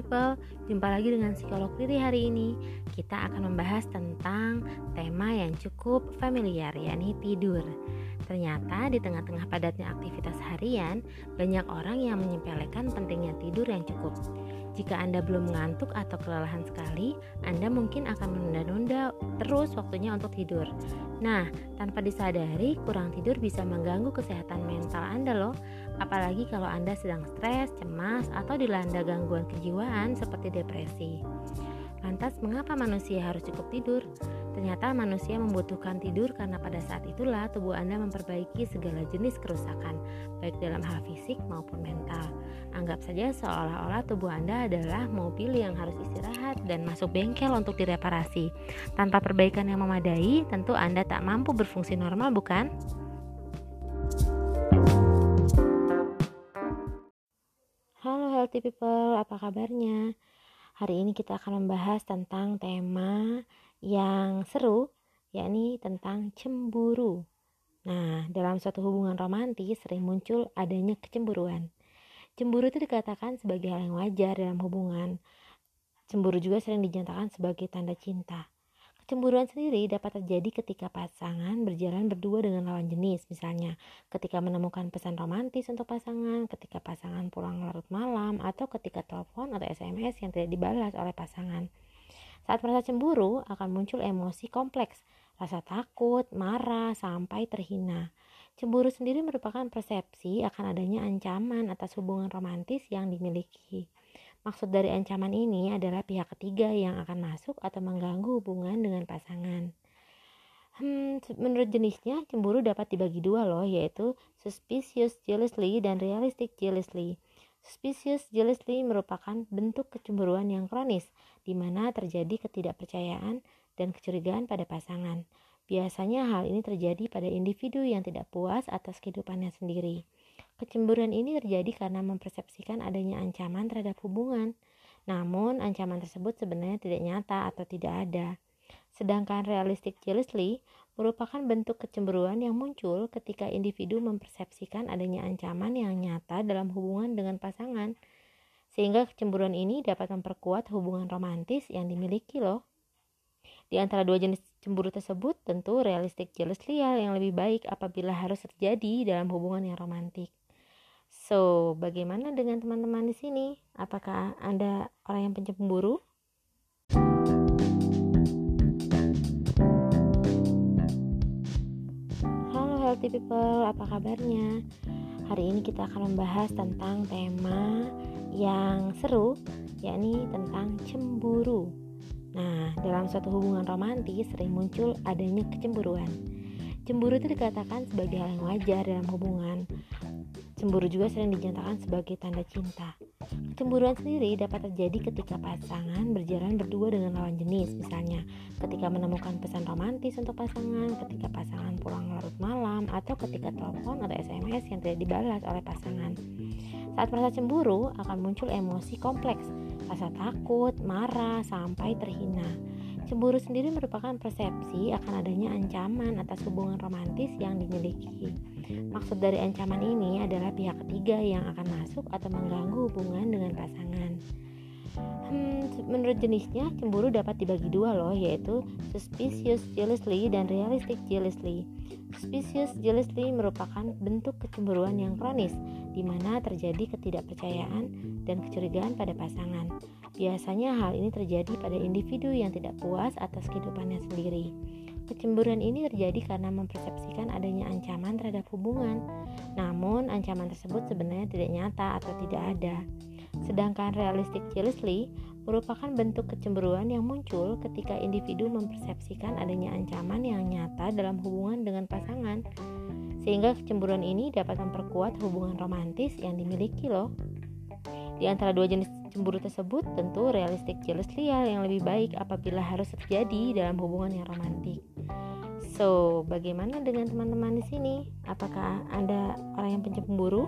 people, jumpa lagi dengan psikolog Riri hari ini. Kita akan membahas tentang tema yang cukup familiar, yakni tidur. Ternyata di tengah-tengah padatnya aktivitas harian, banyak orang yang menyepelekan pentingnya tidur yang cukup. Jika Anda belum mengantuk atau kelelahan sekali, Anda mungkin akan menunda-nunda terus waktunya untuk tidur. Nah, tanpa disadari, kurang tidur bisa mengganggu kesehatan mental Anda loh, apalagi kalau Anda sedang stres, cemas, atau dilanda gangguan kejiwaan seperti depresi. Lantas, mengapa manusia harus cukup tidur? Ternyata manusia membutuhkan tidur karena pada saat itulah tubuh Anda memperbaiki segala jenis kerusakan, baik dalam hal fisik maupun mental. Anggap saja seolah-olah tubuh Anda adalah mobil yang harus istirahat dan masuk bengkel untuk direparasi. Tanpa perbaikan yang memadai, tentu Anda tak mampu berfungsi normal, bukan? Healthy people, apa kabarnya? Hari ini kita akan membahas tentang tema yang seru, yakni tentang cemburu. Nah, dalam suatu hubungan romantis sering muncul adanya kecemburuan. Cemburu itu dikatakan sebagai hal yang wajar dalam hubungan. Cemburu juga sering dinyatakan sebagai tanda cinta. Kecemburuan sendiri dapat terjadi ketika pasangan berjalan berdua dengan lawan jenis, misalnya ketika menemukan pesan romantis untuk pasangan, ketika pasangan pulang larut malam, atau ketika telepon atau SMS yang tidak dibalas oleh pasangan. Saat merasa cemburu, akan muncul emosi kompleks, rasa takut, marah, sampai terhina. Cemburu sendiri merupakan persepsi akan adanya ancaman atas hubungan romantis yang dimiliki. Maksud dari ancaman ini adalah pihak ketiga yang akan masuk atau mengganggu hubungan dengan pasangan. Hmm, menurut jenisnya, cemburu dapat dibagi dua loh, yaitu suspicious jealously dan realistic jealousy. Suspicious jealousy merupakan bentuk kecemburuan yang kronis, di mana terjadi ketidakpercayaan dan kecurigaan pada pasangan. Biasanya hal ini terjadi pada individu yang tidak puas atas kehidupannya sendiri. Kecemburuan ini terjadi karena mempersepsikan adanya ancaman terhadap hubungan. Namun, ancaman tersebut sebenarnya tidak nyata atau tidak ada. Sedangkan realistic jealousy merupakan bentuk kecemburuan yang muncul ketika individu mempersepsikan adanya ancaman yang nyata dalam hubungan dengan pasangan. Sehingga kecemburuan ini dapat memperkuat hubungan romantis yang dimiliki loh. Di antara dua jenis cemburu tersebut, tentu realistic jealousy yang lebih baik apabila harus terjadi dalam hubungan yang romantik. So, bagaimana dengan teman-teman di sini? Apakah Anda orang yang pencemburu? healthy people, apa kabarnya? Hari ini kita akan membahas tentang tema yang seru, yakni tentang cemburu. Nah, dalam suatu hubungan romantis sering muncul adanya kecemburuan. Cemburu itu dikatakan sebagai hal yang wajar dalam hubungan. Cemburu juga sering dinyatakan sebagai tanda cinta. Kecemburuan sendiri dapat terjadi ketika pasangan berjalan berdua dengan lawan jenis, misalnya ketika menemukan pesan romantis untuk pasangan, ketika pasangan pulang larut malam, atau ketika telepon atau SMS yang tidak dibalas oleh pasangan. Saat merasa cemburu, akan muncul emosi kompleks, rasa takut, marah, sampai terhina. Cemburu sendiri merupakan persepsi akan adanya ancaman atas hubungan romantis yang dimiliki. Maksud dari ancaman ini adalah pihak ketiga yang akan masuk atau mengganggu hubungan dengan pasangan. Hmm, menurut jenisnya, cemburu dapat dibagi dua loh, yaitu suspicious jealousy dan realistic jealousy. Suspicious jealousy merupakan bentuk kecemburuan yang kronis, di mana terjadi ketidakpercayaan dan kecurigaan pada pasangan. Biasanya hal ini terjadi pada individu yang tidak puas atas kehidupannya sendiri. Kecemburuan ini terjadi karena mempersepsikan adanya ancaman terhadap hubungan, namun ancaman tersebut sebenarnya tidak nyata atau tidak ada. Sedangkan realistic jealousy merupakan bentuk kecemburuan yang muncul ketika individu mempersepsikan adanya ancaman yang nyata dalam hubungan dengan pasangan. Sehingga kecemburuan ini dapat memperkuat hubungan romantis yang dimiliki loh. Di antara dua jenis cemburu tersebut, tentu realistic jealousy yang lebih baik apabila harus terjadi dalam hubungan yang romantik. So, bagaimana dengan teman-teman di sini? Apakah Anda orang yang pencemburu?